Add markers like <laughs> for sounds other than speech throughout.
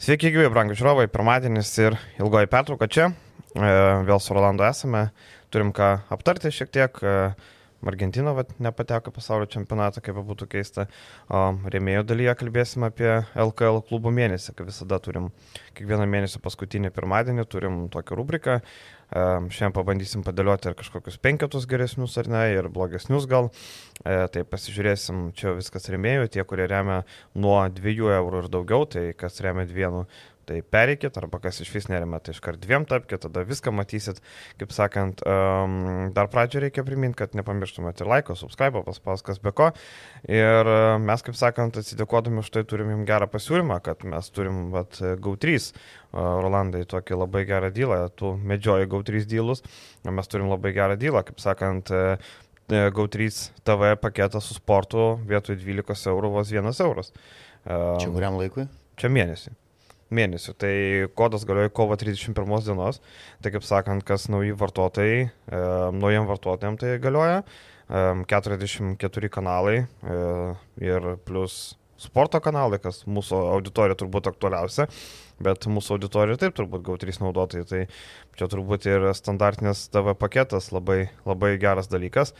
Sveiki, gyvi, brangų žiūrovai, pirmadienis ir ilgoji pertrauka čia. E, vėl su Rolando esame, turim ką aptarti šiek tiek. E, Argentina vat, nepateko pasaulio čempionatą, kaip būtų keista. O rėmėjų dalyje kalbėsime apie LKL klubų mėnesį, kaip visada turim kiekvieną mėnesį paskutinį pirmadienį, turim tokią rubriką. Šiandien pabandysim padėlioti ir kažkokius penketus geresnius ar ne, ir blogesnius gal. E, tai pasižiūrėsim, čia viskas rėmėjų, tie, kurie remia nuo 2 eurų ir daugiau, tai kas remia 2 tai pereikit, arba kas iš vis nerima, tai iškart dviem tapkite, tada viską matysit. Kaip sakant, um, dar pradžioje reikia priminti, kad nepamirštumėte ir laiko, subscribe, paspaus kas be ko. Ir uh, mes, kaip sakant, atsidėkodami už tai turim jums gerą pasiūlymą, kad mes turim vat, GAU3. Uh, Rolandai tokį labai gerą dylą, tu medžioji GAU3 dylus, mes turim labai gerą dylą, kaip sakant, uh, GAU3 TV paketas su sportu vietoj 12 eurų vos 1 euras. Čia kuriam laikui? Čia mėnesį mėnesių. Tai kodas galioja kovo 31 dienos. Tai kaip sakant, kas nauji vartotojai, e, naujiem vartotojams tai galioja. E, 44 kanalai e, ir plus sporto kanalai, kas mūsų auditorija turbūt aktualiausia, bet mūsų auditorija taip turbūt gau 3 naudotojai, tai čia turbūt ir standartinis TV paketas labai, labai geras dalykas.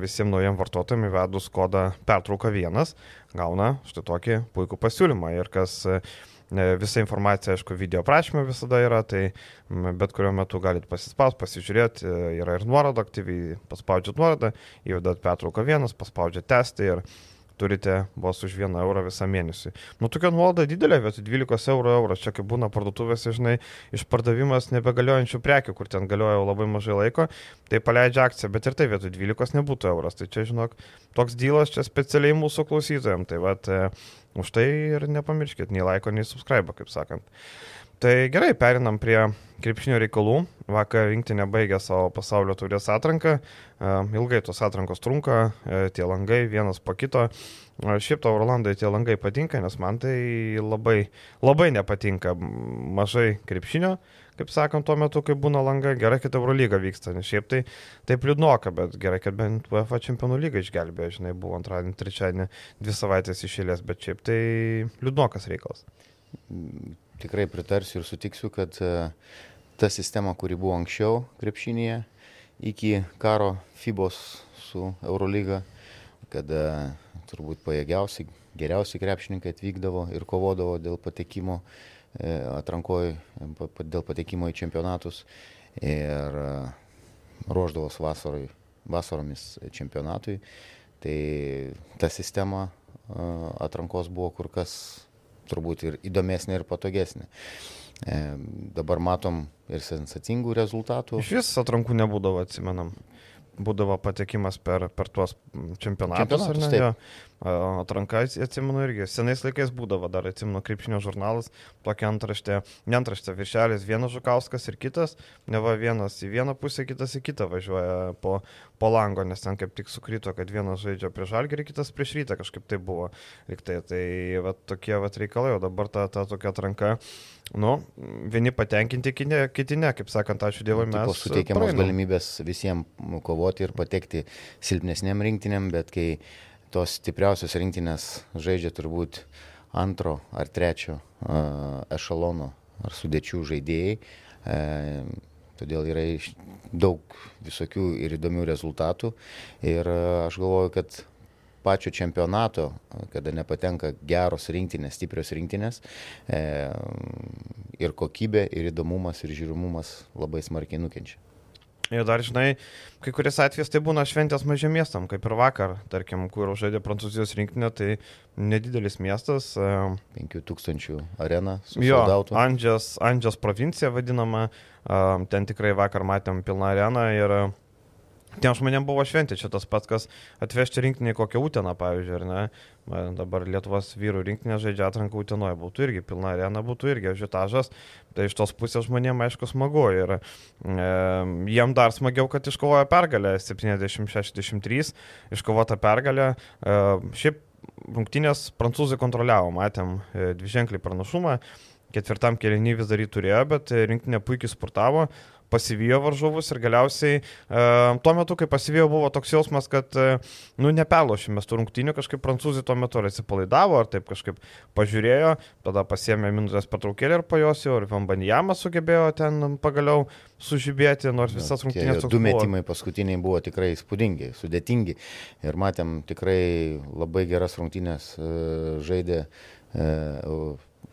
Visiems naujiem vartotojams įvedus kodą pertrauka vienas gauna štai tokį puikų pasiūlymą ir kas Visa informacija, aišku, video prašymė visada yra, tai bet kuriuo metu galite pasispausti, pasižiūrėti, e, yra ir nuoroda aktyviai, paspaudžiat nuorodą, įvedat pertrauką vienas, paspaudžiat testą ir turite vos už 1 eurą visą mėnesį. Nu, tokia nuolaida didelė, vietoj 12 eurų euras, čia kaip būna parduotuvėse, žinai, išpardavimas nebegaliojančių prekių, kur ten galioja labai mažai laiko, tai paleidžia akciją, bet ir tai vietoj 12 nebūtų euras. Tai čia, žinok, toks dylas čia specialiai mūsų klausytojams. Tai vad, e, už tai ir nepamirškit nei laiko, nei subscribe, kaip sakant. Tai gerai, perinam prie krepšinio reikalų. Vakar rinktinė baigė savo pasaulio turės atranką. E, ilgai tos atrankos trunka, e, tie langai vienas po kito. E, šiaip tau, Rolandai, tie langai patinka, nes man tai labai, labai nepatinka. Mažai krepšinio, kaip sakant, tuo metu, kai būna langai. Gerai, kad Eurolyga vyksta, nes šiaip tai taip liūdnoka, bet gerai, kad bent UEFA čempionų lyga išgelbėjo, žinai, buvo antradienį, trečiadienį, dvi savaitės išėlės, bet šiaip tai liūdnokas reikalas tikrai pritarsiu ir sutiksiu, kad e, ta sistema, kuri buvo anksčiau krepšinėje, iki karo FIBOS su Eurolyga, kada e, turbūt pajėgiausi, geriausi krepšininkai atvykdavo ir kovodavo dėl patekimo e, atrankoje, dėl patekimo į čempionatus ir ruoždavos vasarai, vasaromis čempionatui. Tai ta sistema atrankos buvo kur kas turbūt ir įdomesnė ir patogesnė. E, dabar matom ir sensacingų rezultatų. Iš vis atrankų nebūdavo, atsimenam. Būdavo patekimas per, per tuos čempionatus, čempionatus ar ne? Atranka, atsimenu irgi, senais laikais būdavo, dar atsimenu, krepšinio žurnalas, tokia antraštė, ne antraštė, viršelis, vienas Žukauskas ir kitas, ne va vienas į vieną pusę, kitas į kitą važiuoja po, po lango, nes ten kaip tik sukrito, kad vienas žaidžia prieš žalgerį, kitas prieš rytą, kažkaip tai buvo. Liktai, tai va, tokie va, reikalai, o dabar ta, ta tokia atranka, nu, vieni patenkinti, kiti ne, kaip sakant, ačiū Dievui, mes. Taip, suteikiamos praeinu. galimybės visiems kovoti ir patekti silpnesniam rinktiniam, bet kai tos stipriausios rinktinės žaidžia turbūt antro ar trečio uh, ešalono ar sudėčių žaidėjai. Uh, todėl yra daug visokių ir įdomių rezultatų. Ir uh, aš galvoju, kad pačio čempionato, kada nepatenka geros rinktinės, stiprios rinktinės, e, ir kokybė, ir įdomumas, ir žiūrimumas labai smarkiai nukenčia. Ir dar, žinai, kai kuriais atvejais tai būna šventės mažiem miestam, kaip ir vakar, tarkim, kur žaidė Prancūzijos rinktinė, tai nedidelis miestas. 5000 arena. Jo, Andžios, Andžios provincija vadinama, ten tikrai vakar matėm pilną areną ir Tiem žmonėm buvo šventė, čia tas pats, kas atvežti rinkinį kokią Uteną, pavyzdžiui, ar ne? Dabar Lietuvos vyrų rinkinė žaidžia atranką Utenoje, būtų irgi pilna arena, būtų irgi žitažas, tai iš tos pusės žmonėm aišku smagu ir e, jiem dar smagiau, kad iškovojo pergalę 70-63, iškovota pergalė. E, šiaip rungtynės prancūzai kontroliavo, matėm e, dviženklį pranašumą, ketvirtam kėlinį vis dar jį turėjo, bet rinktinė puikiai sportavo pasivijo varžovus ir galiausiai tuo metu, kai pasivijo, buvo toks jausmas, kad, nu, neperlošėme tų rungtynių, kažkaip prancūzai tuo metu ar atsipalaidavo, ar taip kažkaip pažiūrėjo, tada pasiemė minutės pertraukėlį ir po jos jau ir Vambanjamas sugebėjo ten pagaliau sužibėti, nors visas rungtynės. Du metimai paskutiniai buvo tikrai įspūdingi, sudėtingi ir matėm tikrai labai geras rungtynės žaidė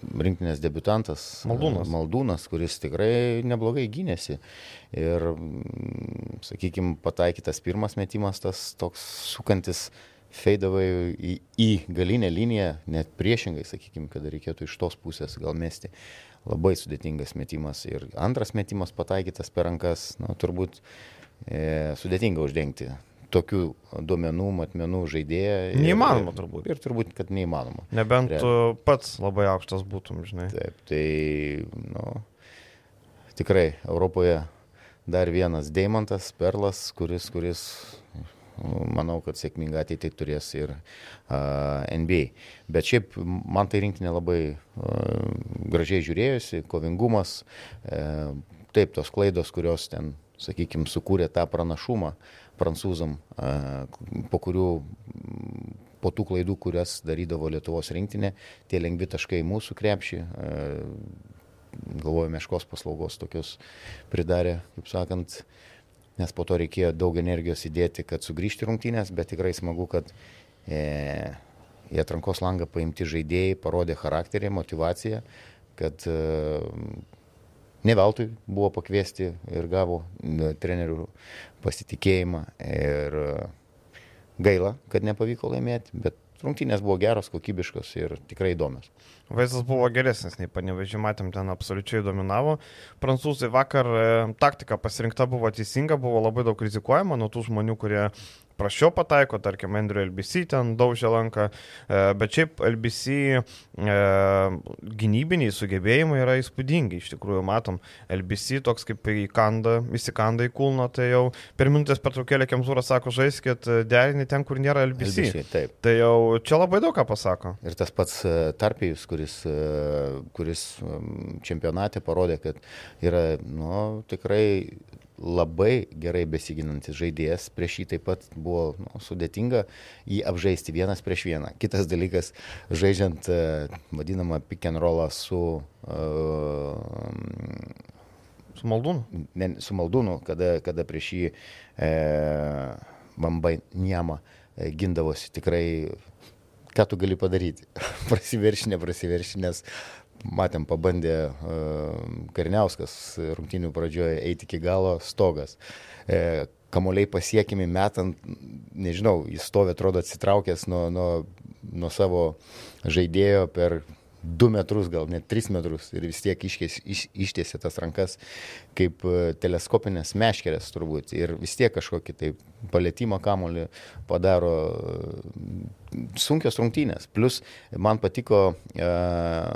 rinktinės debutantas Maldūnas. Maldūnas, kuris tikrai neblogai gynėsi. Ir, mm, sakykime, pataikytas pirmas metimas, tas toks sukantis feidavai į, į galinę liniją, net priešingai, sakykime, kad reikėtų iš tos pusės gal mesti. Labai sudėtingas metimas. Ir antras metimas pataikytas per rankas, na, turbūt e, sudėtinga uždengti tokių duomenų, matmenų žaidėją. Neįmanoma ir, turbūt. Ir turbūt, kad neįmanoma. Nebent Real. tu pats labai aukštas būtum, žinai. Taip, tai, nu, tikrai Europoje dar vienas Deimantas, Perlas, kuris, kuris manau, kad sėkmingą ateitį turės ir uh, NBA. Bet šiaip man tai rinktinė labai uh, gražiai žiūrėjusi, kovingumas, uh, taip, tos klaidos, kurios ten, sakykime, sukūrė tą pranašumą, uh, prancūzam, po kurių, po tų klaidų, kurias darydavo Lietuvos rinktinė, tie lengvi taškai mūsų krepšį, galvoju, meškos paslaugos tokius pridarė, kaip sakant, nes po to reikėjo daug energijos įdėti, kad sugrįžti rungtynės, bet tikrai smagu, kad e, į atrankos langą paimti žaidėjai parodė charakterį, motivaciją, kad e, ne veltui buvo pakviesti ir gavo trenerių pasitikėjimą. Ir e, gaila, kad nepavyko laimėti, bet rungtynės buvo geros, kokybiškos ir tikrai įdomios. Vaizdas buvo geresnis nei panevežį, matėm, ten absoliučiai dominavo. Prancūzai vakar e, taktika pasirinkta buvo teisinga, buvo labai daug rizikuojama nuo tų žmonių, kurie prašiau pataiko, tarkim, Andriu LBC ten daužė lanką, e, bet šiaip LBC e, gynybiniai sugebėjimai yra įspūdingi, iš tikrųjų matom, LBC toks kaip įkanda, įsikanda į kulną, tai jau per minutės pertraukėlę Kemzūras sako, žaiskit e, derinį ten, kur nėra LBC. LBC taip. Tai jau čia labai daug ką pasako. Ir tas pats Tarpijus, kuris, kuris čempionate parodė, kad yra nu, tikrai labai gerai besiginantis žaidėjas, prieš jį taip pat buvo nu, sudėtinga jį apžaisti vienas prieš vieną. Kitas dalykas, žaidžiant uh, vadinamą pick and rollą su... Uh, su Maldūnu? Ne, su Maldūnu, kada, kada prieš jį e, Bambai Niama e, gindavosi tikrai ką tu gali padaryti. <laughs> prasiverši, neprasiverši, nes matėm, pabandė e, Karniauskas rungtinių pradžioje eiti iki galo stogas. E, kamuoliai pasiekimi metant, nežinau, jis stovi, atrodo, atsitraukęs nuo, nuo, nuo savo žaidėjo per 2 metrus, gal net 3 metrus ir vis tiek iškės, iš, ištiesė tas rankas kaip e, teleskopinės meškerės turbūt ir vis tiek kažkokį tai palėtimo kamolį padaro sunkios rungtynės. Plus man patiko uh,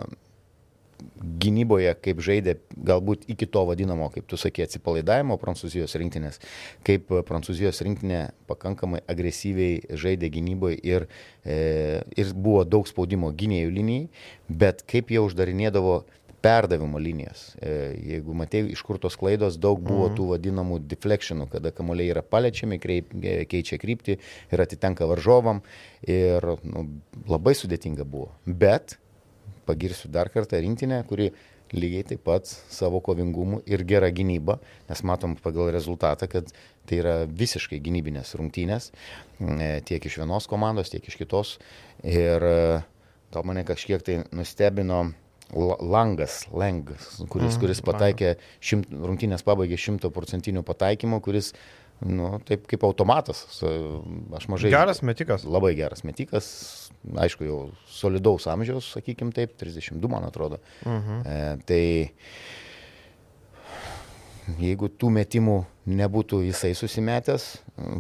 gynyboje, kaip žaidė galbūt iki to vadinamo, kaip tu sakė, atsipalaidavimo prancūzijos rinktinės, kaip prancūzijos rinktinė pakankamai agresyviai žaidė gynyboje ir, e, ir buvo daug spaudimo gynėjų linijai, bet kaip jie uždarinėdavo perdavimo linijas. E, jeigu matėjai, iš kur tos klaidos, daug buvo mhm. tų vadinamų deflectionų, kada kamuoliai yra paliečiami, kreip, e, keičia kryptį ir atitenka varžovam. Ir nu, labai sudėtinga buvo. Bet pagirsiu dar kartą rinktinę, kuri lygiai taip pat savo kovingumu ir gera gynyba, nes matom pagal rezultatą, kad tai yra visiškai gynybinės rungtynės e, tiek iš vienos komandos, tiek iš kitos. Ir e, gal mane kažkiek tai nustebino Langas, Lengas, kuris, mhm, kuris pataikė, šimt, rungtynės pabaigė šimto procentinių pataikymų, kuris Nu, taip kaip automatas. Aš mažai. Geras metikas. Labai geras metikas. Aišku, jau solidaus amžiaus, sakykim taip, 32 man atrodo. Uh mhm. -huh. e, tai jeigu tų metimų nebūtų jisai susimetęs,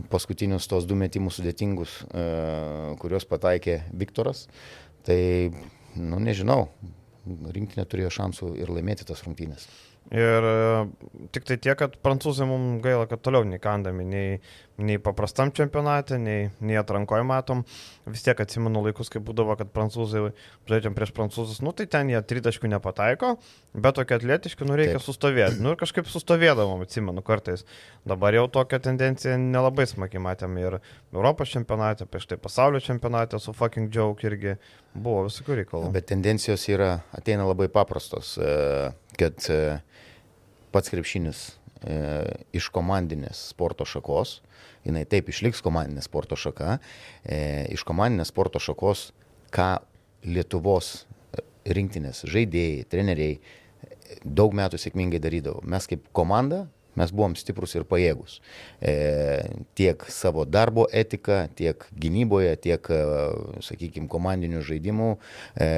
paskutinius tos du metimus sudėtingus, e, kuriuos pataikė Viktoras, tai, nu nežinau, rinktinė turėjo šansų ir laimėti tas rungtynės. Ir e, tik tai tiek, kad prancūzai mums gaila, kad toliau neįkandami nei, nei paprastam čempionate, nei, nei atrankoje matom. Vis tiek atsimenu laikus, kai būdavo, kad prancūzai žaidžiam prieš prancūzus, nu tai ten jie tritaškių nepataiko, bet tokie atletiški, nu reikia Taip. sustovėti. Nu ir kažkaip sustovėdavom, atsimenu kartais. Dabar jau tokią tendenciją nelabai smagiai matėm ir Europos čempionate, prieš tai pasaulio čempionate su fucking joke irgi buvo visokių reikalų. Bet tendencijos yra, ateina labai paprastos, e, kad e, pats krepšinis e, iš komandinės sporto šakos, jinai taip išliks komandinė sporto šaka, e, iš komandinės sporto šakos, ką Lietuvos rinktinės žaidėjai, treneriai daug metų sėkmingai darydavo. Mes kaip komanda, mes buvom stiprus ir pajėgus. E, tiek savo darbo etika, tiek gynyboje, tiek, e, sakykime, komandinių žaidimų, e,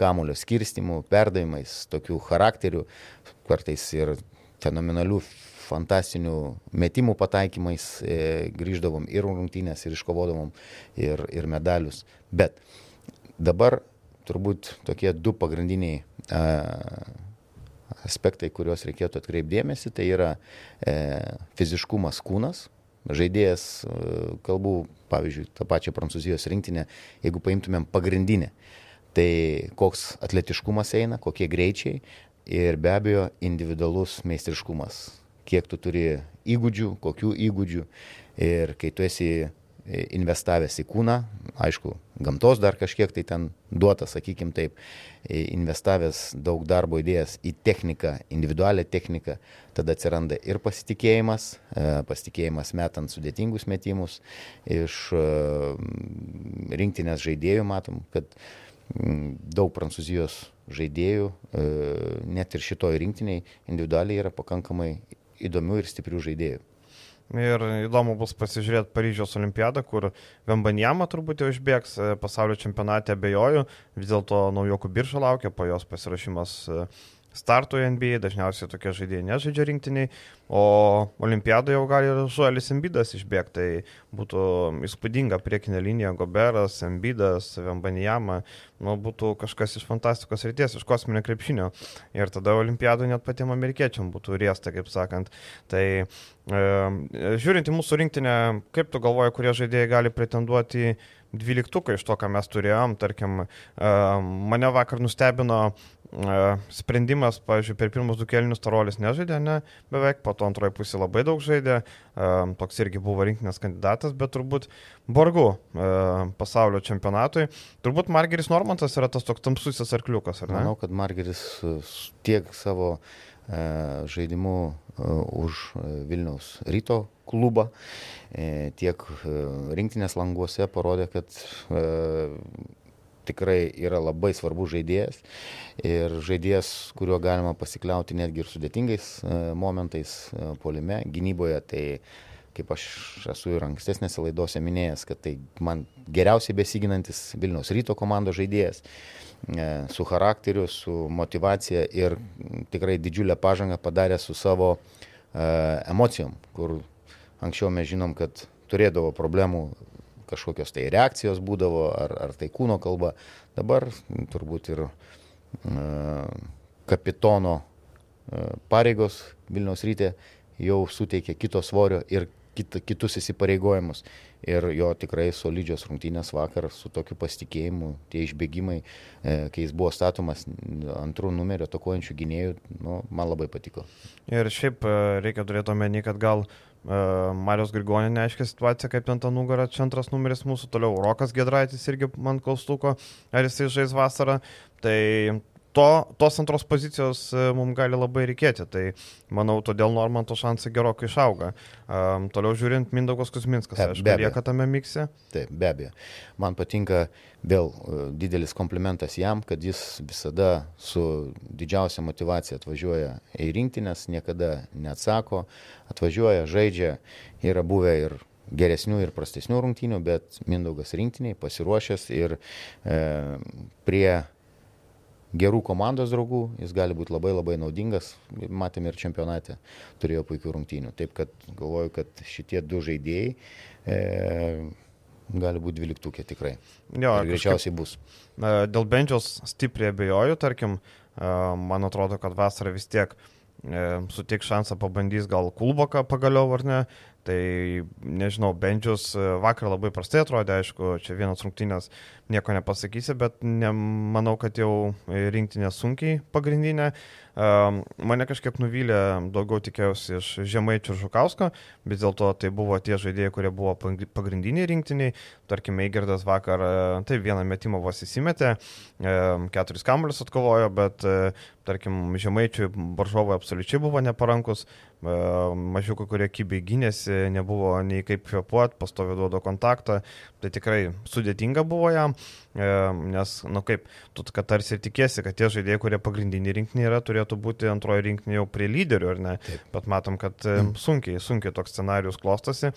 kamulio skirstimų, perdavimais, tokių charakterių, kartais ir fenomenalių fantastinių metimų pataikymais e, grįždavom ir rungtynės, ir iškovodavom ir, ir medalius. Bet dabar turbūt tokie du pagrindiniai a, aspektai, kuriuos reikėtų atkreipdėmėsi, tai yra e, fiziškumas kūnas. Žaidėjas, e, kalbu, pavyzdžiui, tą pačią prancūzijos rinktinę, jeigu paimtumėm pagrindinę, tai koks atletiškumas eina, kokie greičiai, ir be abejo individualus meistriškumas. Kiek tu turi įgūdžių, kokių įgūdžių ir kai tu esi investavęs į kūną, aišku, gamtos dar kažkiek tai ten duota, sakykim taip, investavęs daug darbo įdėjęs į techniką, individualią techniką, tada atsiranda ir pasitikėjimas, e, pasitikėjimas metant sudėtingus metimus, iš e, rinktinės žaidėjų matom, kad daug prancūzijos žaidėjų, e, net ir šitoj rinktiniai individualiai yra pakankamai įdomių ir stiprių žaidėjų. Ir įdomu bus pasižiūrėti Paryžiaus olimpiadą, kur Vembanjama turbūt jau išbėgs e, pasaulio čempionate, abejoju, vis dėlto naujokų birža laukia, po jos pasirašymas startui NBA, dažniausiai tokie žaidėjai nežaidžia rinktiniai, o olimpiadoje jau gali ir Žuelis Embidas išbėgti, tai būtų įspūdinga priekinė linija Goberas, Embidas, Vembanijama, nu, būtų kažkas iš fantastikos ryties, iš kosminio krepšinio. Ir tada olimpiadoje net patiem amerikiečiam būtų riesta, kaip sakant. Tai e, žiūrint į mūsų rinktinę, kaip tu galvoji, kurie žaidėjai gali pretenduoti dvyliktuką iš to, ką mes turėjom. Tarkim, e, mane vakar nustebino sprendimas, pavyzdžiui, per pirmus du kelnius Tarolis nežaidė, ne, beveik, po to antroji pusė labai daug žaidė, toks irgi buvo rinkinės kandidatas, bet turbūt vargu pasaulio čempionatui. Turbūt Margeris Normantas yra tas toks tamsusis arkliukas, ar ne? Manau, kad Margeris tiek savo žaidimu už Vilniaus ryto klubą, tiek rinktinės languose parodė, kad tikrai yra labai svarbus žaidėjas ir žaidėjas, kuriuo galima pasikliauti netgi ir sudėtingais e, momentais e, polime, gynyboje. Tai kaip aš esu ir ankstesnėse laidose minėjęs, kad tai man geriausiai besiginantis Vilniaus ryto komandos žaidėjas e, su charakteriu, su motivacija ir tikrai didžiulę pažangą padarė su savo emocijom, kur anksčiau mes žinom, kad turėdavo problemų kažkokios tai reakcijos būdavo, ar, ar tai kūno kalba. Dabar turbūt ir uh, kapitono uh, pareigos Vilniaus rytė jau suteikia kito svorio ir kit, kitus įsipareigojimus. Ir jo tikrai solidžios rungtynės vakar su tokiu pasitikėjimu, tie išbėgimai, e, kai jis buvo statomas antrų numerio tokuojančių gynėjų, nu, man labai patiko. Ir šiaip reikia turėti omeny, kad gal uh, Marijos Grigonė neaiškia situacija, kaip ten ta nugarą, čia antras numeris mūsų, toliau Rokas Gedraitis irgi man klaustuko, ar jisai žais vasarą. Tai to, tos antros pozicijos mums gali labai reikėti. Tai manau, todėl Normanto šansai gerokai išauga. Um, toliau žiūrint, Mindaugas Kusminskas, aišku, lieka tame mikse. Taip, be abejo. Man patinka vėl didelis komplimentas jam, kad jis visada su didžiausia motivacija atvažiuoja į rinktinės, niekada neatsako, atvažiuoja, žaidžia, yra buvę ir geresnių ir prastesnių rungtynių, bet Mindaugas rinktiniai pasiruošęs ir e, prie gerų komandos draugų jis gali būti labai labai naudingas, matėme ir čempionate, turėjo puikių rungtynių. Taip kad galvoju, kad šitie du žaidėjai e, gali būti dvyliktukė tikrai. Jo, ir greičiausiai bus. Dėl Bendžios stipriai abejoju, tarkim, man atrodo, kad vasarą vis tiek suteiks šansą pabandys gal Kulboką pagaliau ar ne. Tai nežinau, Bendžius vakar labai prastai atrodė, aišku, čia vienas rungtynės nieko nepasakysi, bet ne, manau, kad jau rinktinė sunkiai pagrindinė. Mane kažkiek nuvylė, daugiau tikėjausi iš Žemaičio Žukausko, vis dėlto tai buvo tie žaidėjai, kurie buvo pagrindiniai rinktiniai. Tarkime, Eigerdas vakar taip vieną metimą vos įsimetė, keturis kamuolius atkovojo, bet tarkim, Žemaičiui varžovai absoliučiai buvo neparankus, mažiukai, kurie kybiai gynėsi, nebuvo nei kaip kvepuot, pastovi duodo kontaktą, tai tikrai sudėtinga buvo jam. E, nes, na nu kaip, tu kad tarsi ir tikėsi, kad tie žaidėjai, kurie pagrindiniai rinkiniai yra, turėtų būti antroji rinkinė jau prie lyderių, ar ne? Taip. Bet matom, kad mm. sunkiai, sunkiai toks scenarius klostosi.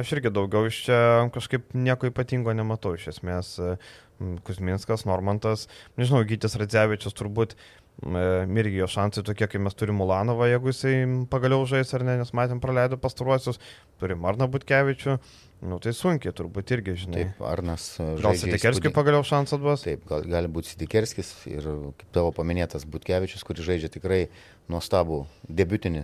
Aš irgi daugiau iš čia kažkaip nieko ypatingo nematau, iš esmės. E, Kuzminskas, Normantas, nežinau, Gytis Radzevičius turbūt irgi jo šansai tokie, kai mes turime Mulanovą, jeigu jisai pagaliau žais ar ne, nes matėm praleido pastaruosius, turim Arną Butkevičių, Nu, tai sunkiai turbūt irgi, žinai. Taip, Arnas. Gal Sitikerskiui įspūdį... pagaliau šansą duos? Taip, gal, gali būti Sitikerskis ir kaip tavo paminėtas Butkevičius, kuris žaidžia tikrai nuostabų debutinį,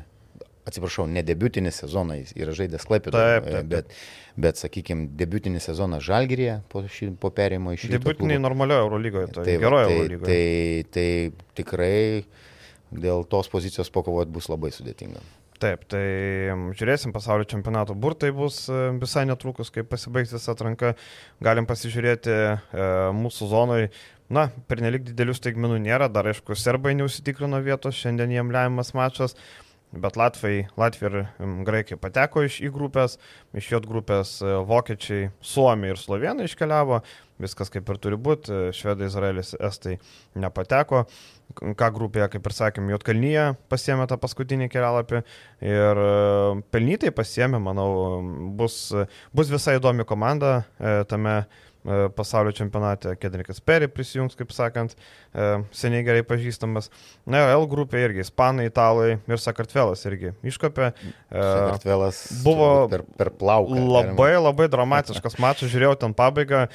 atsiprašau, ne debutinį sezoną, jis yra žaidęs Klaipėdą, bet, bet sakykime, debutinį sezoną Žalgirėje po, šį, po perėjimo iš Ryto. Debutiniai normalioje Eurolygoje, tai, tai geroje tai, Eurolygoje. Tai, tai, tai tikrai dėl tos pozicijos pakovoti bus labai sudėtinga. Taip, tai žiūrėsim pasaulio čempionato burtai bus e, visai netrukus, kai pasibaigs visa atranka. Galim pasižiūrėti e, mūsų zonoje. Na, per nelik didelių staigmenų nėra, dar aišku, serbai neužsitikrino vietos, šiandien jiem lemiamas mačas. Bet Latvijai, Latvija ir Graikai pateko iš į grupės, iš J grupės e, Vokiečiai, Suomija ir Slovenai iškeliavo, viskas kaip ir turi būti, e, Švedai, Izraelis, Estai nepateko. Ką grupėje, kaip ir sakėm, Jotkalnyje pasiemė tą paskutinį kelialapį ir e, pelnytai pasiemė, manau, bus, bus visai įdomi komanda tame pasaulio čempionate, Kedrikas Peri prisijungs, kaip sakant, e, seniai gerai pažįstamas. Na L grupė irgi, Ispanai, Italai ir Sakartvelas irgi iškopė. E, Sakartvelas buvo per, per plauką. Labai, labai dramatiškas <laughs> mačas, žiūrėjau ten pabaigą.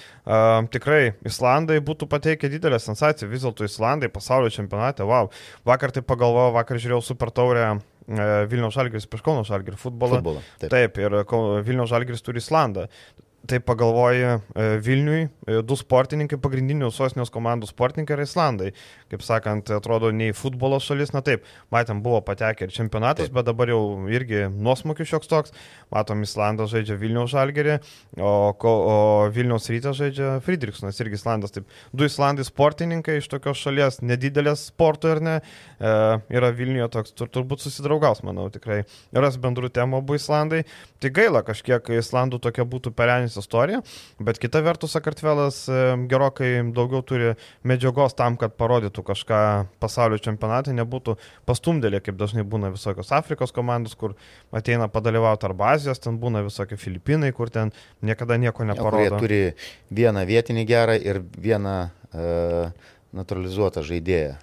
Tikrai, Islandai būtų pateikę didelę sensaciją, vis dėlto Islandai pasaulio čempionate, wow. Vakar tai pagalvojau, vakar žiūrėjau Super Taurę Vilniaus Žalgiris prieš Kauno Žalgirį futbolą. futbolą taip. taip, ir Vilniaus Žalgiris turi Islandą tai pagalvoji e, Vilniui, e, du sportininkai, pagrindinių sostinės komandų sportininkai yra Islandai. Kaip sakant, atrodo, nei futbolo šalis, na taip, matėm, buvo patekę ir čempionatas, taip. bet dabar jau irgi nuosmukių šioks toks. Matom, Islandas žaidžia Vilniaus žalgerį, o, o Vilniaus rytas žaidžia Friedrichsonas, irgi Islandas. Taip, du Islandai sportininkai iš tokios šalies, nedidelės sporto ir ne, e, yra Vilniuje toks, tur, turbūt susidraugaus, manau, tikrai. Ras bendrų temų abu Islandai. Tai gaila, kažkiek Islandų tokia būtų perenis Islandijos istorija, bet kita vertus Sakartvelas e, gerokai daugiau turi medžiagos tam, kad parodytų kažką pasaulio čempionate, nebūtų pastumdėlė, kaip dažnai būna visokios Afrikos komandos, kur ateina padalyvauti arba Azijos, ten būna visokie Filipinai, kur ten niekada nieko neparodo. Jie turi vieną vietinį gerą ir vieną uh, naturalizuotą žaidėją.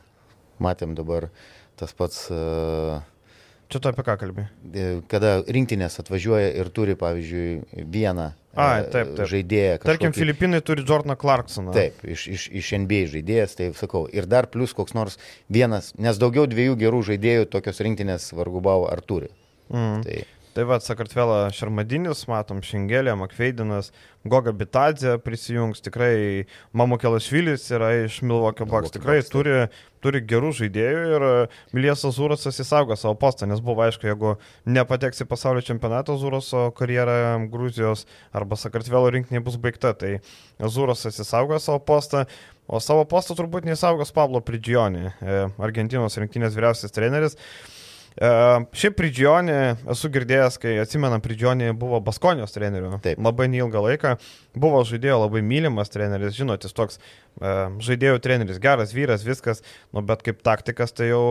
Matėm dabar tas pats uh, Čia tu apie ką kalbė? Kada rinktinės atvažiuoja ir turi, pavyzdžiui, vieną A, taip, taip. žaidėją. Kažkokį... Tarkim, Filipinai turi Jordaną Clarksoną. Taip, iš, iš, iš NBA žaidėjas, tai sakau. Ir dar plus koks nors vienas, nes daugiau dviejų gerų žaidėjų tokios rinktinės vargubau ar turi. Mm. Tai. Tai va, Sakartvelo Šarmadinis, matom, Šingelė, Makveidinas, Goga Bitadze prisijungs, tikrai Mamukelas Švilis yra iš Milvokio Baks, tikrai turi, turi gerų žaidėjų ir Miliesas Zurasas įsaugo savo postą, nes buvo aišku, jeigu nepateks į pasaulio čempionatą Zuraso karjera Gruzijos arba Sakartvelo rinkinė bus baigta, tai Zurasas įsaugo savo postą. O savo postą turbūt neįsaugos Pablo Pridžionį, e, Argentinos rinktinės vyriausias treneris. Uh, šiaip Pridžionį esu girdėjęs, kai atsimenam, Pridžionį buvo Baskonijos treneriu. Taip. Labai neilgą laiką. Buvo žaidėjo labai mylimas treneris, žinot, jis toks uh, žaidėjų treneris, geras vyras, viskas, nu, bet kaip taktikas tai jau,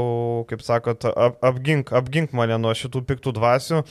kaip sakot, ap, apgink, apgink mane nuo šitų piktų dvasių.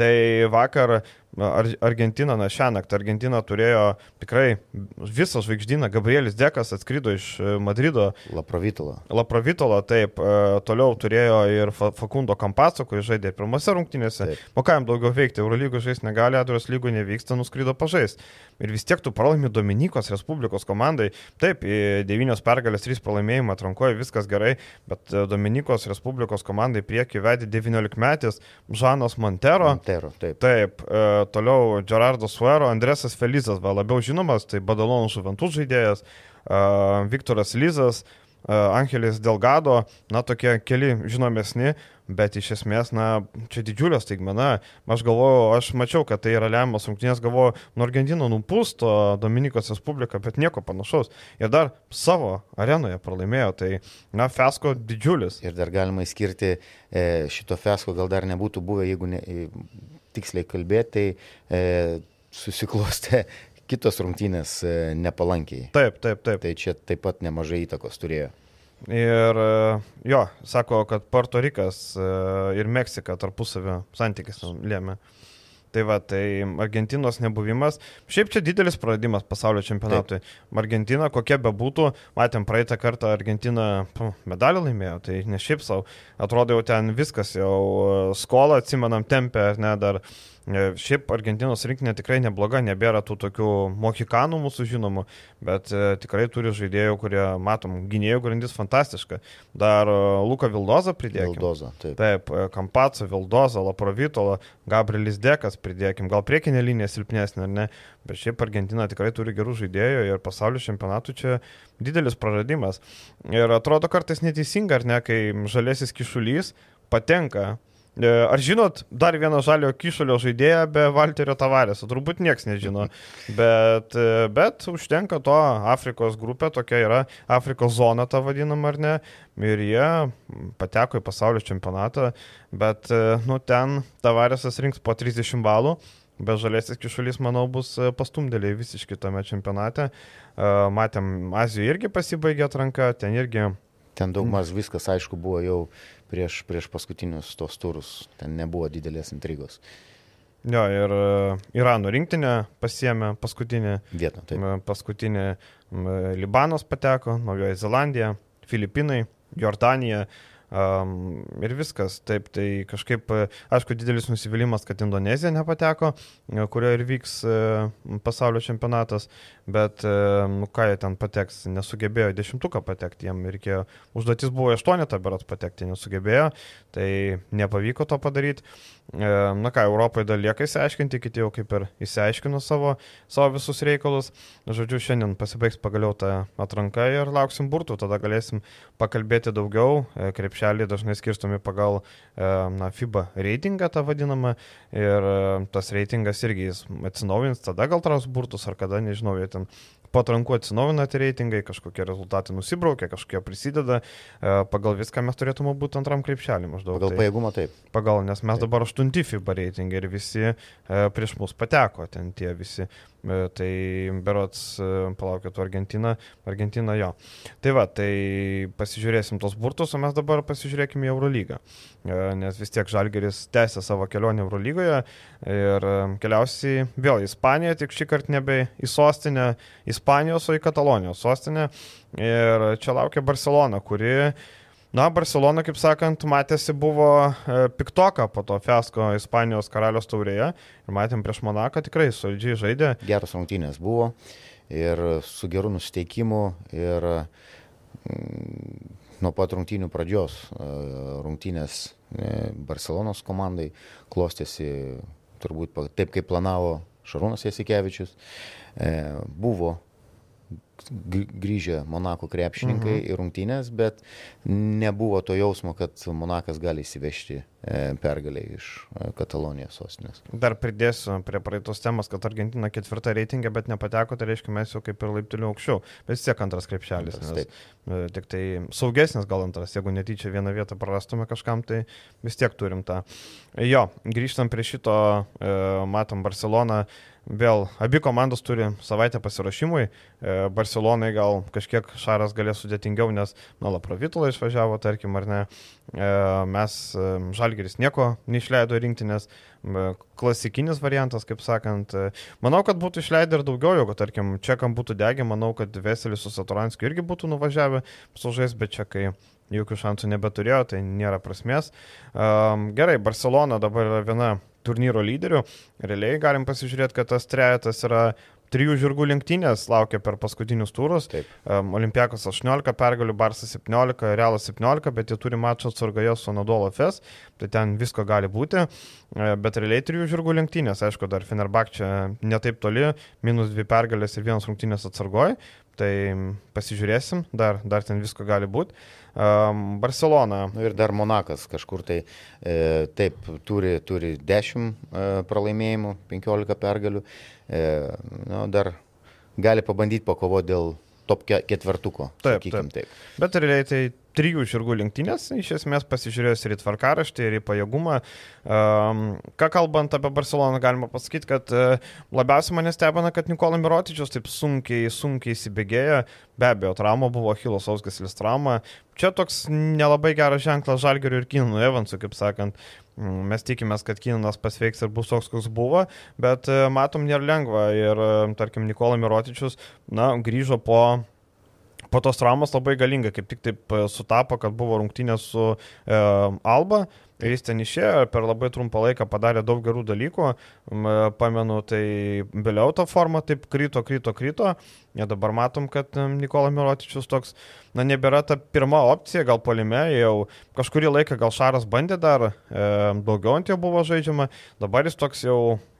Tai vakar Ar Argentina, na šią naktį Argentina turėjo tikrai visą žvaigždyną, Gabrielis Dekas atskrido iš e, Madrido. Laprovitolo. Laprovitolo, taip, e, toliau turėjo ir Fakundo Kampaco, kuris žaidė pirmose rungtynėse. Taip. O ką jam daugiau veikti, Eurolygų žais negali, Adros lygų nevyksta, nuskrido pažais. Ir vis tiek tu pralaimi Dominikos Respublikos komandai. Taip, 9 pergalės, 3 pralaimėjimai atrankoje, viskas gerai, bet e, Dominikos Respublikos komandai prieki vedė 19 metis Žanas Montero. Montero, taip. Taip, toliau Gerardo Suero, Andresas Felizas, va, labiau žinomas, tai Badalonų Žuventų žaidėjas, Viktoras Lyzas, uh, Angelis Delgado, na tokie keli žinomesni, bet iš esmės, na, čia didžiulė staigmena. Aš galvoju, aš mačiau, kad tai yra lemiamas rungtynės, galvoju, nuo Argentino nupusto Dominikos Respubliką, bet nieko panašaus. Ir dar savo arenoje pralaimėjo, tai, na, fesko didžiulis. Ir dar galima įskirti e, šito fesko, gal dar nebūtų buvę, jeigu ne, tiksliai kalbėti, tai e, susiklostė <laughs> kitos rungtynės e, nepalankiai. Taip, taip, taip. Tai čia taip pat nemažai įtakos turėjo. Ir e, jo, sako, kad Puerto Rikas e, ir Meksika tarpusavio santykis lėmė. Tai va, tai Argentinos nebuvimas. Šiaip čia didelis praradimas pasaulio čempionatui. Taip. Argentina, kokia be būtų, matėm praeitą kartą Argentina medalį laimėjo, tai ne šiaip savo. Atrodo jau ten viskas, jau skolą atsimenam tempę, ar ne, dar E, šiaip Argentinos rinkinė tikrai nebloga, nebėra tų tokių mohikanų mūsų žinomų, bet e, tikrai turi žaidėjų, kurie, matom, gynėjų grandis fantastiška. Dar e, Luka Vildoza pridėkime. Vildoza, taip. Taip, Kampaco, Vildoza, Laprovitola, Gabrielis Dekas pridėkime. Gal priekinė linija silpnesnė, ar ne, bet šiaip Argentina tikrai turi gerų žaidėjų ir pasaulio čempionatų čia didelis praradimas. Ir atrodo kartais neteisinga, ar ne, kai žalėsis kišulys patenka E, ar žinot dar vieną žalio kišulio žaidėją be Valterio Tavarėso? Turbūt niekas nežino. <laughs> Bet, e, bet užtenka to Afrikos grupė, tokia yra Afrikos zona ta vadinama ar ne. Ir jie pateko į pasaulio čempionatą, bet e, nu, ten Tavarėsas rinks po 30 balų. Be žalėsis kišulys, manau, bus pastumdėliai visiškai tame čempionate. Matėm, Azijoje irgi pasibaigė atranka, ten irgi. Ten daug maž viskas, aišku, buvo jau prieš, prieš paskutinius tos turus. Ten nebuvo didelės intrigos. Jo, ir e, Irano rinktinė pasiemė paskutinį vietą. Taip. Paskutinį Libanos pateko, Naujoji Zelandija, Filipinai, Jordanija. Um, ir viskas, taip, tai kažkaip, aišku, didelis nusivylimas, kad Indonezija nepateko, kurioje ir vyks pasaulio čempionatas, bet, uh, nu ką jie ten pateks, nesugebėjo dešimtuką patekti, jiem reikėjo, užduotis buvo aštuonetą berat patekti, nesugebėjo, tai nepavyko to padaryti. Uh, na ką, Europai dar lieka įsiaiškinti, kiti jau kaip ir įsiaiškino savo, savo visus reikalus. Žodžiu, šiandien pasibaigs pagaliau ta atranka ir lauksim burtų, tada galėsim pakalbėti daugiau, krepšį krepšelį dažnai skirstomi pagal e, na, FIBA reitingą tą vadinamą ir e, tas reitingas irgi jis atsinaujins, tada gal traus burtus ar kada, nežinau, jie ten patrankų atsinaujina tie reitingai, kažkokie rezultatai nusibraukia, kažkokie prisideda, e, pagal viską mes turėtume būti antram krepšelį maždaug. Pagal tai, pajėgumą taip. Pagal, nes mes taip. dabar aštunti FIBA reitingai ir visi e, prieš mus pateko ten tie visi. E, tai berots, e, palaukit, Argentina, Argentina jo. Tai va, tai pasižiūrėsim tos burtus, o mes dabar pasižiūrėkime į Eurolygą. E, nes vis tiek Žalgeris tęsia savo kelionę Eurolygoje ir keliausiai vėl į Ispaniją, tik šį kartą nebe į sostinę Ispanijos, o į Katalonijos sostinę. Ir čia laukia Barcelona, kuri Na, Barcelona, kaip sakant, matėsi buvo e, piktoka po to fiasko Ispanijos karalios taurėje ir matėm prieš Monaką tikrai solidžiai žaidė. Geros rungtynės buvo ir su geru nusteikimu ir mm, nuo pat rungtynių pradžios e, rungtynės e, Barcelonos komandai klostėsi turbūt taip, kaip planavo Šarūnas Jasikevičius. Buvo grįžę Monako krepšininkai mhm. į rungtynės, bet nebuvo to jausmo, kad Monakas gali įsivežti e, pergalę iš e, Katalonijos sostinės. Dar pridėsiu prie praeitos temos, kad Argentina ketvirta reitingė, bet nepateko, tai reiškia mes jau kaip ir laipteliu aukščiau, bet vis tiek antras krepšelis. Nes, e, tik tai saugesnis gal antras, jeigu netyčia vieną vietą prarastume kažkam, tai vis tiek turim tą. Jo, grįžtam prie šito, matom Barceloną. Vėl abi komandos turi savaitę pasirašymui. Barcelona Barcelonai gal kažkiek Šaras galės sudėtingiau, nes, na, Laprovitola išvažiavo, tarkim, ar ne. E, mes, e, Žalgeris nieko neišleido rinktinės, klasikinis variantas, kaip sakant. Manau, kad būtų išleidę ir daugiau, jeigu, tarkim, čekam būtų degę, manau, kad Veselis su Saturanskiu irgi būtų nuvažiavę sužais, bet čekai jokių šansų nebeturėjo, tai nėra prasmės. Gerai, Barcelona dabar yra viena turnyro lyderių. Realiai galim pasižiūrėti, kad tas trejetas yra trijų žirgų lenktynės laukia per paskutinius turus. Um, Olimpiakos 18 pergalių, Barsas 17, Realas 17, bet jie turi mačą atsargoje su Nadolo FS, tai ten visko gali būti. Uh, bet realiai trijų žirgų lenktynės, aišku, dar Fenerbak čia netaip toli, minus dvi pergalės ir vienas rungtynės atsargoje. Tai pasižiūrėsim, dar, dar ten visko gali būti. Um, Barcelona. Nu ir dar Monakas kažkur tai e, taip turi, turi 10 e, pralaimėjimų, 15 pergalių. E, nu, dar gali pabandyti pakovoti dėl top ketvertuko. Taip, taip. taip. Bet realiai tai trijų žirgų lenktynės, iš esmės pasižiūrėjus ir į tvarkaraštį, ir į pajėgumą. Um, ką kalbant apie Barceloną, galima pasakyti, kad uh, labiausiai mane stebina, kad Nikola Mirotičius taip sunkiai, sunkiai įsibėgėja. Be abejo, trauma buvo Hilos Ausgaslis trauma. Čia toks nelabai geras ženklas Žalgeriu ir Kinų Evansų, kaip sakant. Mm, mes tikimės, kad Kinanas pasveiks ir bus toks, koks buvo, bet uh, matom, nėra lengva. Ir, uh, tarkim, Nikola Mirotičius, na, grįžo po po tos traumos labai galinga, kaip tik taip e, sutapo, kad buvo rungtynės su e, Alba. Ir jis ten išėjo per labai trumpą laiką padarė daug gerų dalykų. Pamenu, tai vėliau ta forma taip kryto, kryto, kryto. Ir dabar matom, kad Nikola Mirotičius toks, na, nebėra ta pirma opcija, gal polime, jau kažkurį laiką gal Šaras bandė dar, e, daugiau ant jo buvo žaidžiama, dabar jis toks jau E,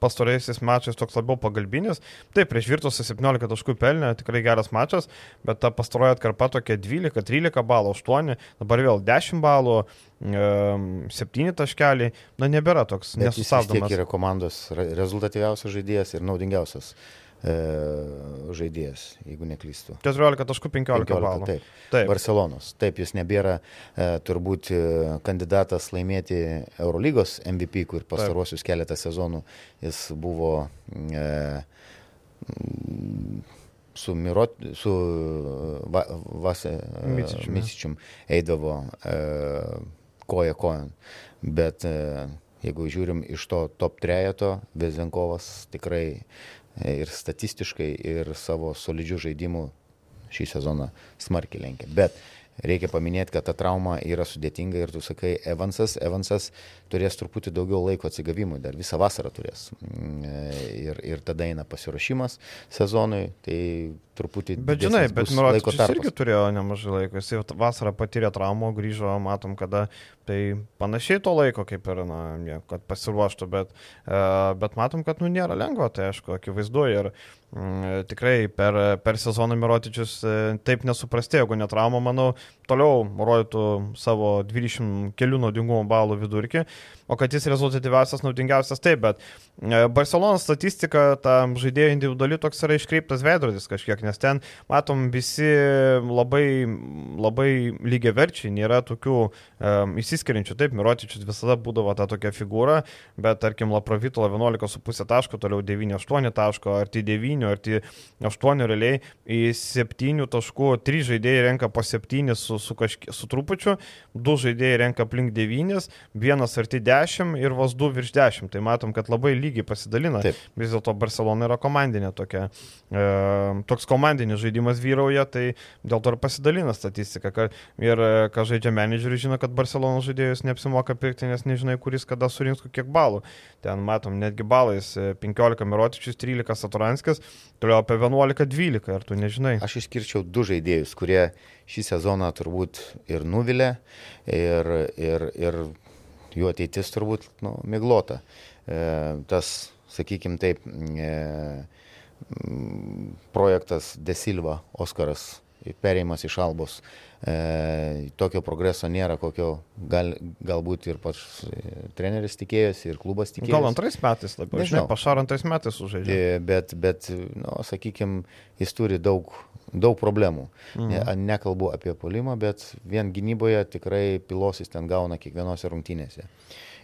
pastaraisiais mačais toks labiau pagalbinis. Taip, prieš Virtusą 17 taškų pelnė, tikrai geras mačas, bet ta pastaroja atkarpa tokia 12-13 balų, 8, dabar vėl 10 balų, 7 e, taškeliai, na nebėra toks nesustabdomas. Jis yra komandos rezultatyviausias žaidėjas ir naudingiausias e, žaidėjas, jeigu neklystu. 14.15 balų. Taip. taip. Barcelonos. Taip, jis nebėra e, turbūt e, kandidatas laimėti Eurolygos MVP, kur pastaruosius keletą sezonų jis buvo e, su, Mirot, su va, vas, e, Misičium eidavo e, koja kojon. Bet e, jeigu žiūrim iš to top trejeto, Vezenkovas tikrai ir statistiškai, ir savo solidžių žaidimų šį sezoną smarkiai lenkia. Bet reikia paminėti, kad ta trauma yra sudėtinga ir tu sakai, Evansas, Evansas turės truputį daugiau laiko atsigavimui, dar visą vasarą turės. Mm, ir, ir tada eina pasiruošimas sezonui, tai truputį. Bet žinai, bet Mirotičius irgi turėjo nemažai laiko. Jis vasarą patyrė traumą, grįžo, matom, kada tai panašiai to laiko kaip ir, na, kad pasiruoštų, bet, e, bet matom, kad, nu, nėra lengva, tai aišku, akivaizdu ir mm, tikrai per, per sezoną Mirotičius e, taip nesuprastėjo, jeigu ne trauma, manau, toliau rodytų savo 20 kelių naudingumo balų vidurkį o kad jis rezultatyviausias, naudingiausias taip, bet e, Barcelonos statistika, ta žaidėjo individuali toks yra iškreiptas veidrodis kažkiek, nes ten matom visi labai, labai lygiai verčiai, nėra tokių um, įsiskiriančių, taip, Mirotičius visada būdavo ta tokia figūra, bet tarkim Laprovitola 11,5 taško, toliau 9,8 taško, ar tai 9, ar tai 8 realiai, į 7 taškų 3 žaidėjai renka po 7 su, su, kažkiek, su trupučiu, 2 žaidėjai renka aplink 9, vienas arti 10 10 ir vos 2 virš 10. Tai matom, kad labai lygiai pasidalina. Taip. Vis dėlto Barcelona yra komandinė tokia. E, toks komandinis žaidimas vyrauja, tai dėl to ir pasidalina statistika. Ka, ir e, ką žaidžia menedžeriai, žino, kad Barcelona žaidėjus neapsimoka pirkti, nes nežinai, kuris kada surinks kiek balų. Ten matom netgi balais 15 e, Mirotičius, 13 Saturanskis, toliau apie 11-12 ir tu nežinai. Aš išskirčiau du žaidėjus, kurie šį sezoną turbūt ir nuvilė, ir, ir, ir jų ateitis turbūt nu, miglota. E, tas, sakykime taip, e, projektas Desilva, Oskaras, perėjimas iš Albos. E, tokio progreso nėra, kokio gal, galbūt ir pats treneris tikėjosi, ir klubas tikėjosi. Gal antrais metais labiau, žinau, pašar antrais metais sužaidė. Bet, bet nu, sakykime, jis turi daug daug problemų. Mhm. Ne, nekalbu apie polimą, bet vien gynyboje tikrai pilosis ten gauna kiekvienose rungtynėse.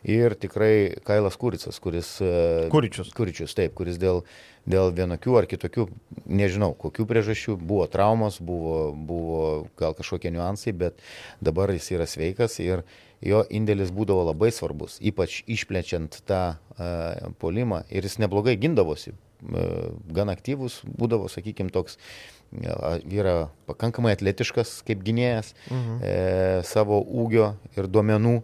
Ir tikrai Kailas Kuricas, kuris... E, Kuričius. Kuričius, taip, kuris dėl, dėl vienokių ar kitokių, nežinau, kokių priežasčių, buvo traumos, buvo, buvo gal kažkokie niuansai, bet dabar jis yra sveikas ir jo indėlis būdavo labai svarbus, ypač išplečiant tą uh, polimą ir jis neblogai gindavosi, uh, gan aktyvus būdavo, sakykime, toks yra pakankamai atletiškas kaip gynėjas mhm. e, savo ūgio ir duomenų,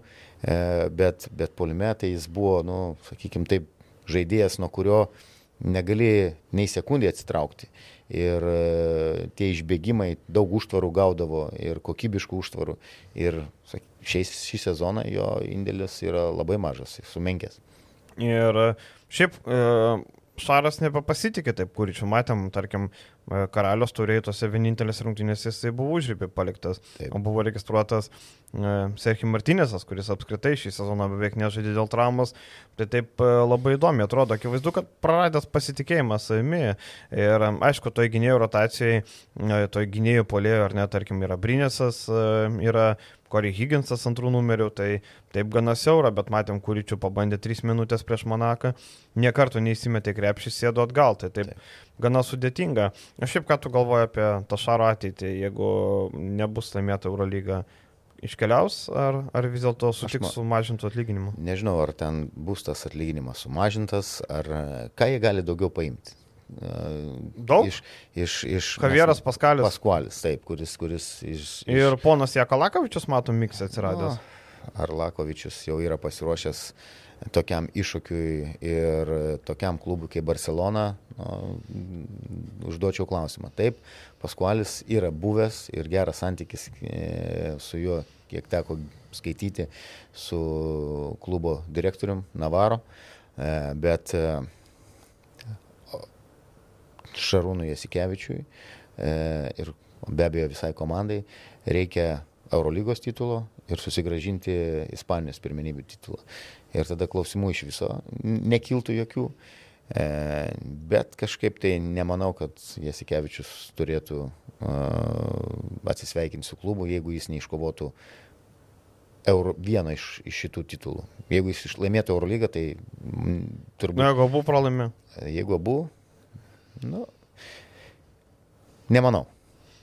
e, bet, bet polime tai jis buvo, nu, sakykime, taip žaidėjas, nuo kurio negali nei sekundį atsitraukti. Ir e, tie išbėgimai daug užtvarų gaudavo ir kokybiškų užtvarų. Ir šiais, šį sezoną jo indėlis yra labai mažas, sumenkęs. Ir šiaip e, Šaras nebepasitikė taip, kurį čia matėm, tarkim, e, karalios turėjo tose vienintelės rungtynėse, jisai buvo užrybė paliktas, taip. o buvo registruotas e, Serhim Martinėsas, kuris apskritai šį sezoną beveik nežaidė dėl traumos. Tai taip e, labai įdomi atrodo, akivaizdu, kad praradęs pasitikėjimą savimi ir aišku, toj gynėjų rotacijai, toj gynėjų polėjo ar net, tarkim, yra Brinėsas, yra Corey Higginsas antrų numerių, tai taip gana siaura, bet matėm, kuričių pabandė 3 minutės prieš Monaką, niekartų neįsimetė krepšį, sėdo atgal, tai taip, taip. gana sudėtinga. Aš šiaip ką tu galvoji apie Tašaro ateitį, jeigu nebus laimėta Eurolyga, iškeliaus ar, ar vis dėlto sutiks su mažintu atlyginimu? Nežinau, ar ten bus tas atlyginimas sumažintas, ar ką jie gali daugiau paimti. Daug? Iš, iš, iš Kavieras Paskalis. Paskualis, taip, kuris. kuris iš, iš... Ir ponas Jakalakovičius, matom, miksė atsiradęs. No, ar Lakovičius jau yra pasiruošęs tokiam iššūkiui ir tokiam klubui kaip Barcelona, no, užduočiau klausimą. Taip, Paskualis yra buvęs ir geras santykis e, su juo, kiek teko skaityti, su klubo direktorium Navaro, e, bet e, Šarūnui Jasikevičiui e, ir be abejo visai komandai reikia Eurolygos titulo ir susigražinti Ispanijos pirmenybių titulą. Ir tada klausimų iš viso nekiltų jokių. E, bet kažkaip tai nemanau, kad Jasikevičius turėtų atsisveikinti su klubu, jeigu jis neiškovotų Euro, vieną iš, iš šitų titulų. Jeigu jis laimėtų Eurolygą, tai turbūt... Na, jeigu abu pralaimė. Jeigu abu, Nu, nemanau.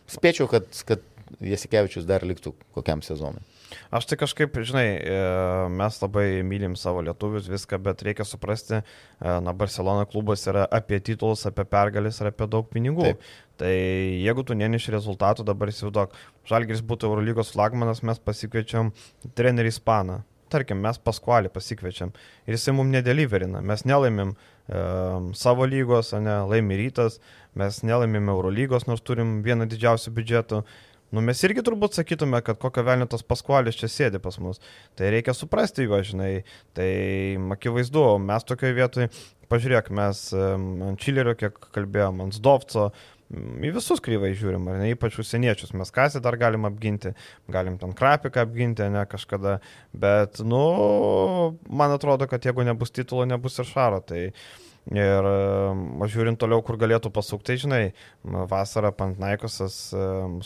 Spėčiau, kad, kad Jasikevičius dar liktų kokiam sezonui. Aš tai kažkaip, žinai, e, mes labai mylim savo lietuvius, viską, bet reikia suprasti, e, na, Barcelona klubas yra apie titulus, apie pergalės ir apie daug pinigų. Taip. Tai jeigu tu neneši rezultatų, dabar įsivaizduok, Žalgiris būtų Eurolygos flagmanas, mes pasikviečiam trenerį Ispaną. Tarkim, mes Paskualį pasikviečiam ir jisai mums nedeliverina, mes nelaimim uh, savo lygos, ne, laimi rytas, mes nelaimėme Eurolygos, nors turim vieną didžiausių biudžetų. Nu, mes irgi turbūt sakytume, kad kokio velnio tas paskualis čia sėdi pas mus. Tai reikia suprasti juo, žinai. Tai akivaizdu, mes tokioje vietoje, pažiūrėk, mes ant Čilerio, kiek kalbėjom, ant Zdovco, į visus kryvai žiūrim, ar ne, ypač užsieniečius. Mes kasį dar galim apginti, galim ten krapiką apginti, ne kažkada, bet, nu, man atrodo, kad jeigu nebus titulo, nebus ir šaro. Tai Ir žiūrint toliau, kur galėtų pasukti, tai žinai, vasarą Pantnaikosas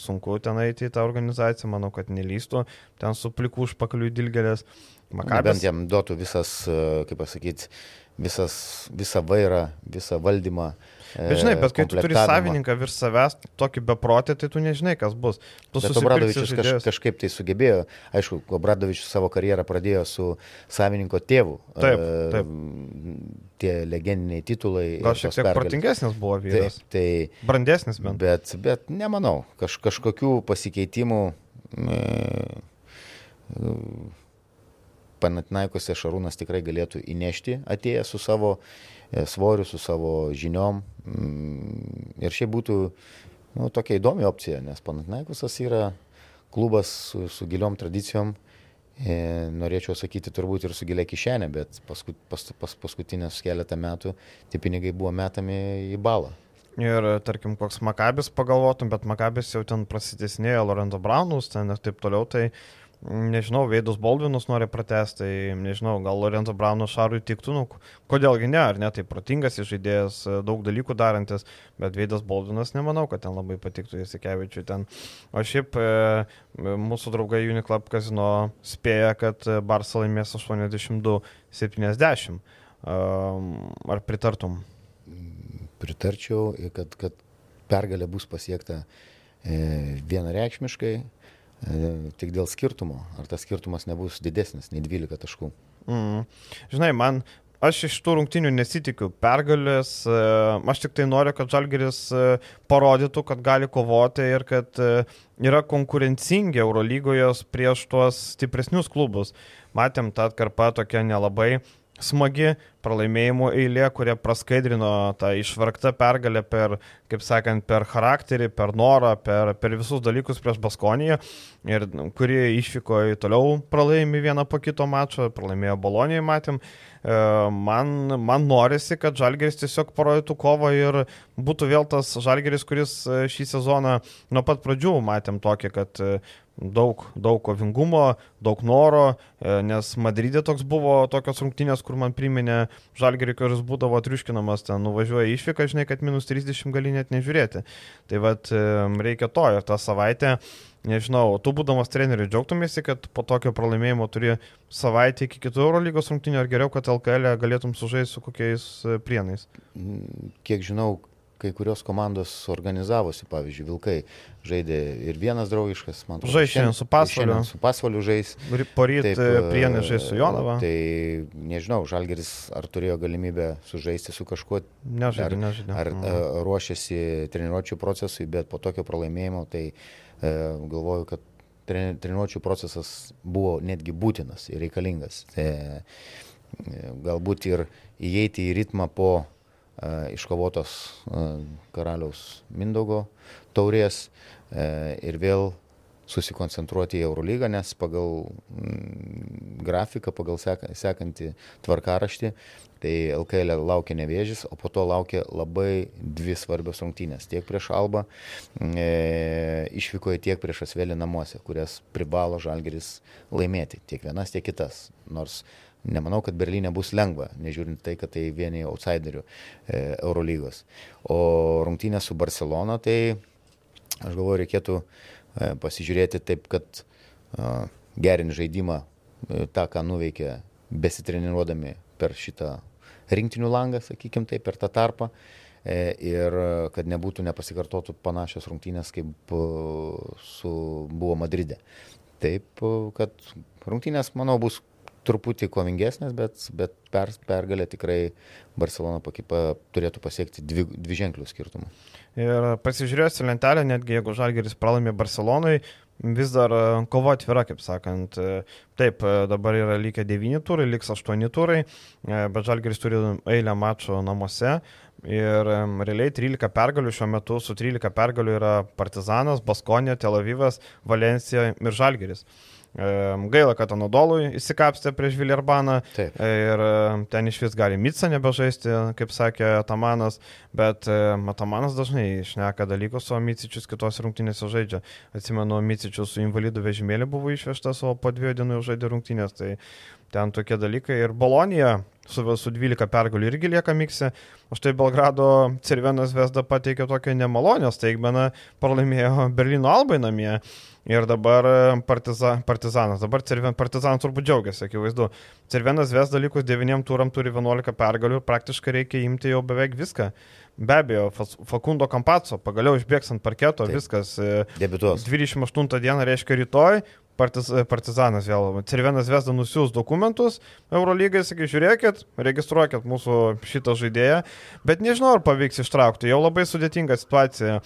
sunku ten eiti į tą organizaciją, manau, kad nelystų, ten su pliku užpakaliu dilgelės. Makabės. Bent jam duotų visas, kaip pasakyti, visas, visą vairą, visą valdymą Bet žinai, bet kai tu turi savininką virš savęs, tokį beprotį, tai tu nežinai, kas bus. Tu Obradovičius kaž, kažkaip tai sugebėjo, aišku, Obradovičius savo karjerą pradėjo su savininko tėvu. Taip, taip. Tie legendiniai titulai. Gal šiek tiek protingesnis buvo vyras. Taip, tai, Brandesnis bent. Bet, bet nemanau, Kaž, kažkokių pasikeitimų. E, Panatinaikose Šarūnas tikrai galėtų įnešti atėjęs su savo E, svoriu, su savo žiniom. Mm, ir šiaip būtų nu, tokia įdomi opcija, nes Panatnaikusas yra klubas su, su giliom tradicijom. E, norėčiau sakyti turbūt ir su gilia kišenė, bet paskut, pas, pas, paskutinės keletą metų tie pinigai buvo metami į balą. Ir tarkim, koks Makabis pagalvotum, bet Makabis jau ten prasidėsnėjo Lorenzo Braunus, ten ir taip toliau, tai nežinau, Veidus Baldvinus nori pratesti, tai nežinau, gal Lorenzo Brauno Šarui tiktų, nu, kodėlgi ne, ar ne, tai protingas žaidėjas, daug dalykų darantis, bet Veidas Baldvinas nemanau, kad ten labai patiktų Jasikevičiui ten. O šiaip e, mūsų draugai Uniclub Casino spėja, kad Barça laimės 82-70. Ar pritartum? Pritarčiau, kad, kad pergalė bus pasiekta e, vienareikšmiškai E, tik dėl skirtumo. Ar tas skirtumas nebus didesnis nei 12 taškų? Mm. Žinai, man, aš iš tų rungtinių nesitikiu pergalės, e, aš tik tai noriu, kad Žalgeris e, parodytų, kad gali kovoti ir kad yra konkurencingi Eurolygoje prieš tuos stipresnius klubus. Matėm, tą atkarpą tokia nelabai smagi pralaimėjimų eilė, kurie praskaidrino tą išvargtą pergalę per, kaip sakant, per charakterį, per norą, per, per visus dalykus prieš Baskoniją ir kurie išvyko į toliau pralaimį vieną po kito mačo, pralaimėjo Bolonijoje, matėm. E, man, man norisi, kad Žalgeris tiesiog parodytų kovą ir būtų vėl tas Žalgeris, kuris e, šį sezoną nuo pat pradžių matėm tokį, kad e, daug, daug kovingumo, daug noro, e, nes Madride toks buvo tokios rungtynės, kur man priminė Žalgerį, kuris būdavo triuškinamas, ten nuvažiuoja išvyka, žinai, kad minus 30 gali net nežiūrėti. Tai vad e, reikia to ir tą savaitę, nežinau, tu būdamas treneriu džiaugtumėsi, kad po tokio pralaimėjimo turi savaitę iki kitų Eurolygos rungtynių, ar geriau, kad LKL e galėtum sužaisti su kokiais prienais? Kiek žinau, kai kurios komandos organizavosi, pavyzdžiui, Vilkai žaidė ir vienas draugiškas, man atrodo. Žaidė šiandien su pasvaliu. Su pasvaliu žais. Poryt e, prienė žais su Jonava. Tai nežinau, Žalgeris ar turėjo galimybę sužaisti su kažkuo. Nežaidė, nežaidė. Ar, ar mm. ruošiasi treniruočio procesui, bet po tokio pralaimėjimo tai e, galvoju, kad treniruočio procesas buvo netgi būtinas ir reikalingas. Tai, galbūt ir įeiti į ritmą po iškovotos karaliaus Mindogo taurės ir vėl susikoncentruoti į Eurolygą, nes pagal mm, grafiką, pagal sekantį tvarkaraštį, tai LKL laukia nevėžys, o po to laukia labai dvi svarbios rungtynės. Tiek prieš Albą e, išvykoje, tiek prieš Asvelį namuose, kurias privalo Žalgeris laimėti. Tiek vienas, tiek kitas. Nors Nemanau, kad Berlyne bus lengva, nežiūrint tai, kad tai vieni outsiderių e, Eurolygos. O rungtynė su Barcelona, tai aš galvoju, reikėtų e, pasižiūrėti taip, kad e, gerinti žaidimą, tą, ką nuveikė besitreniruodami per šitą rinktinių langą, sakykime taip, per tą tarpą. Ir kad nebūtų nepasikartotų panašios rungtynės, kaip su, buvo Madride. Taip, kad rungtynės, manau, bus truputį kovingesnės, bet, bet per, pergalę tikrai Barcelona pakipa, turėtų pasiekti dvi, dvi ženklių skirtumų. Ir pasižiūrėjus į lentelę, netgi jeigu Žalgeris pralaimė Barcelonai, vis dar e, kova atvira, kaip sakant. E, taip, e, dabar yra likę 9 turai, liks 8 turai, bet Žalgeris turi eilę mačų namuose. Ir realiai 13 pergalių šiuo metu su 13 pergalių yra Partizanas, Baskonė, Tel Avivas, Valencija ir Žalgeris. Gaila, kad Anadolui įsikapstė prieš Viljarbaną ir ten iš vis gali Mitsa nebežaisti, kaip sakė Atamanas, bet Atamanas dažnai išneka dalykus, o Micičius kitos rungtynėse žaidžia. Atsimenu, Micičius su invalidų vežimėlį buvo išvežtas, o po dviejų dienų žaidė rungtynės, tai ten tokie dalykai. Ir Bolonija su, su 12 pergalių irgi lieka mikse. O štai Belgrado Cervenas Vesda pateikė tokią nemalonę staigmeną, pralaimėjo Berlyno Albai namie. Ir dabar e, partiza, Partizanas, dabar Cerven, Partizanas turbūt džiaugiasi, akivaizdu. Cervenas ves dalykus 9 turam turi 11 pergalių praktiškai reikia imti jau beveik viską. Be abejo, Fakundo Kampaco pagaliau išbėgs ant parketo, Taip. viskas. E, Debituos. 28 dieną reiškia rytoj, partiz, partizanas vėl. Cervenas Vesda nusiūs dokumentus Eurolygai, sakai, žiūrėkit, registruokit mūsų šitą žaidėją, bet nežinau, ar pavyks ištraukti. Jau labai sudėtinga situacija.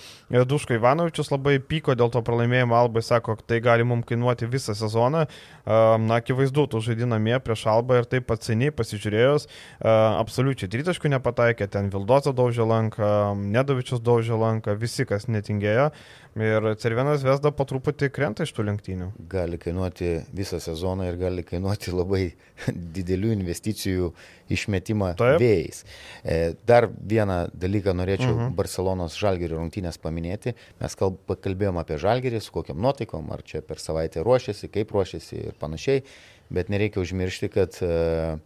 Duško Ivanovičius labai pyko dėl to pralaimėjimo, Albai sako, tai gali mums kainuoti visą sezoną. Na, akivaizdu, tu žaidinamie prieš Albą ir taip pats seniai pasižiūrėjus, absoliučiai tritaškų nepataikė, ten Vildoza daužė lanką, Nedovičius daužė lanką, visi, kas netingėjo. Ir Cervienas Vesda po truputį krenta iš tų lenktynių. Gali kainuoti visą sezoną ir gali kainuoti labai <laughs> didelių investicijų išmetimą Taip. vėjais. E, dar vieną dalyką norėčiau uh mhm. -huh. Barcelonos žalgerio rungtynės paminėti. Mes kalb, kalbėjom apie žalgerį, su kokiam nuotaikom, ar čia per savaitę ruošiasi, kaip ruošiasi ir panašiai, bet nereikia užmiršti, kad uh,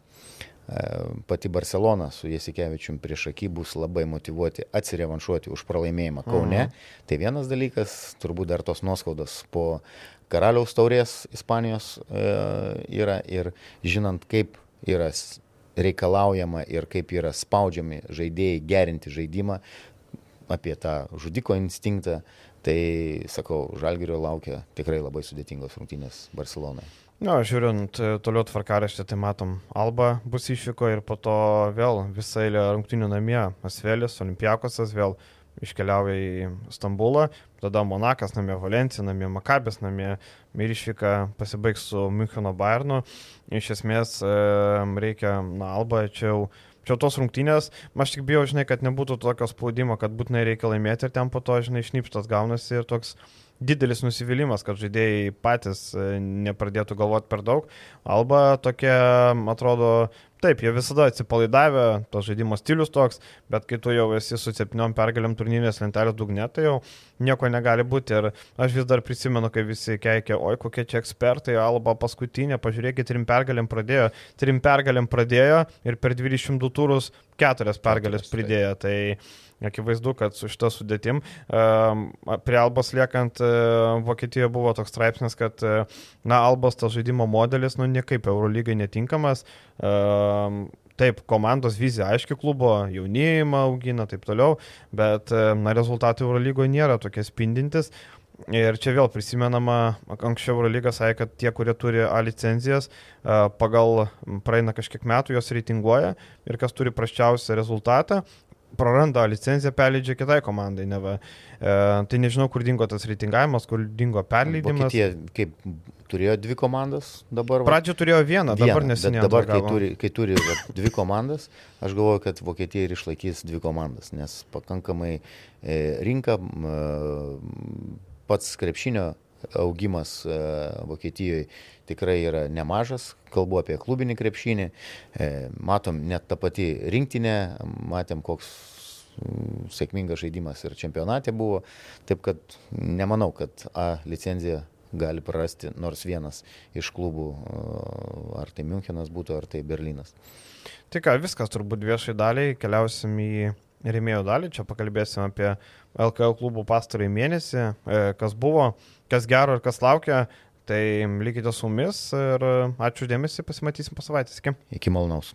pati Barcelona su Jasikevičium prieš akį bus labai motivuoti atsirevanšuoti už pralaimėjimą Kaune. Mhm. Tai vienas dalykas, turbūt dar tos nuoskaudos po karaliaus taurės Ispanijos e, yra ir žinant, kaip yra reikalaujama ir kaip yra spaudžiami žaidėjai gerinti žaidimą apie tą žudiko instinktą, tai sakau, Žalgirio laukia tikrai labai sudėtingos rungtynės Barcelonoje. Na, no, žiūrint e, toliau tvarkaraštį, tai matom, Alba bus išvyko ir po to vėl visą eilę rungtynių namie, Asvelis, Olimpiakosas vėl iškeliauja į Stambulą, tada Monakas namie, Valencija namie, Makabės namie ir išvyka pasibaigs su Müncheno Bayernu. Iš esmės e, reikia, na, Alba čia jau čia tos rungtynės, aš tik bijau, žinai, kad nebūtų tokio spaudimo, kad būtinai reikia laimėti ir ten po to, žinai, šnipštas gaunasi ir toks didelis nusivylimas, kad žaidėjai patys e, nepradėtų galvoti per daug. Alba tokia, atrodo, taip, jie visada atsipalaidavę, to žaidimo stilius toks, bet kai tu jau esi su septyniom pergalėm turnyrinės lentelės dugne, tai jau nieko negali būti. Ir aš vis dar prisimenu, kai visi keikia, oi kokie čia ekspertai, Alba paskutinė, pažiūrėkite, trim pergalėm pradėjo, trim pergalėm pradėjo ir per 22 turus keturias pergalės pridėjo. Tai Akivaizdu, kad su šita sudėtim prie Albos liekant Vokietijoje buvo toks straipsnis, kad na, Albos tas žaidimo modelis, nu, niekaip Eurolygai netinkamas. Taip, komandos vizija aiški klubo, jaunėjimą augina, taip toliau, bet na, rezultatai Eurolygoje nėra tokie spindintis. Ir čia vėl prisimenama, anksčiau Eurolyga sakė, kad tie, kurie turi A licenzijas, pagal praeina kažkiek metų jos reitinguoja ir kas turi praščiausią rezultatą, praranda licenciją, perleidžia kitai komandai. Neva. E, tai nežinau, kur dingo tas reitingavimas, kur dingo perleidimas. Vokietija kaip turėjo dvi komandas dabar. Pradžio turėjo vieną, dabar neseniai. Dabar, kai turi, kai turi va, dvi komandas, aš galvoju, kad Vokietija ir išlaikys dvi komandas, nes pakankamai e, rinka, e, pats krepšinio augimas e, Vokietijoje tikrai yra nemažas, kalbu apie klubinį krepšinį, e, matom net tą patį rinktinę, matėm koks mm, sėkmingas žaidimas ir čempionate buvo, taip kad nemanau, kad A licenzija gali prarasti nors vienas iš klubų, e, ar tai Münchenas būtų, ar tai Berlynas. Tai ką, viskas turbūt viešai daliai, keliausim į rėmėjų dalį, čia pakalbėsim apie LKL klubų pastarąjį mėnesį, kas buvo, kas gero ir kas laukia. Tai likite su mumis ir ačiū dėmesį, pasimatysim po savaitės. Iki. Iki malonaus.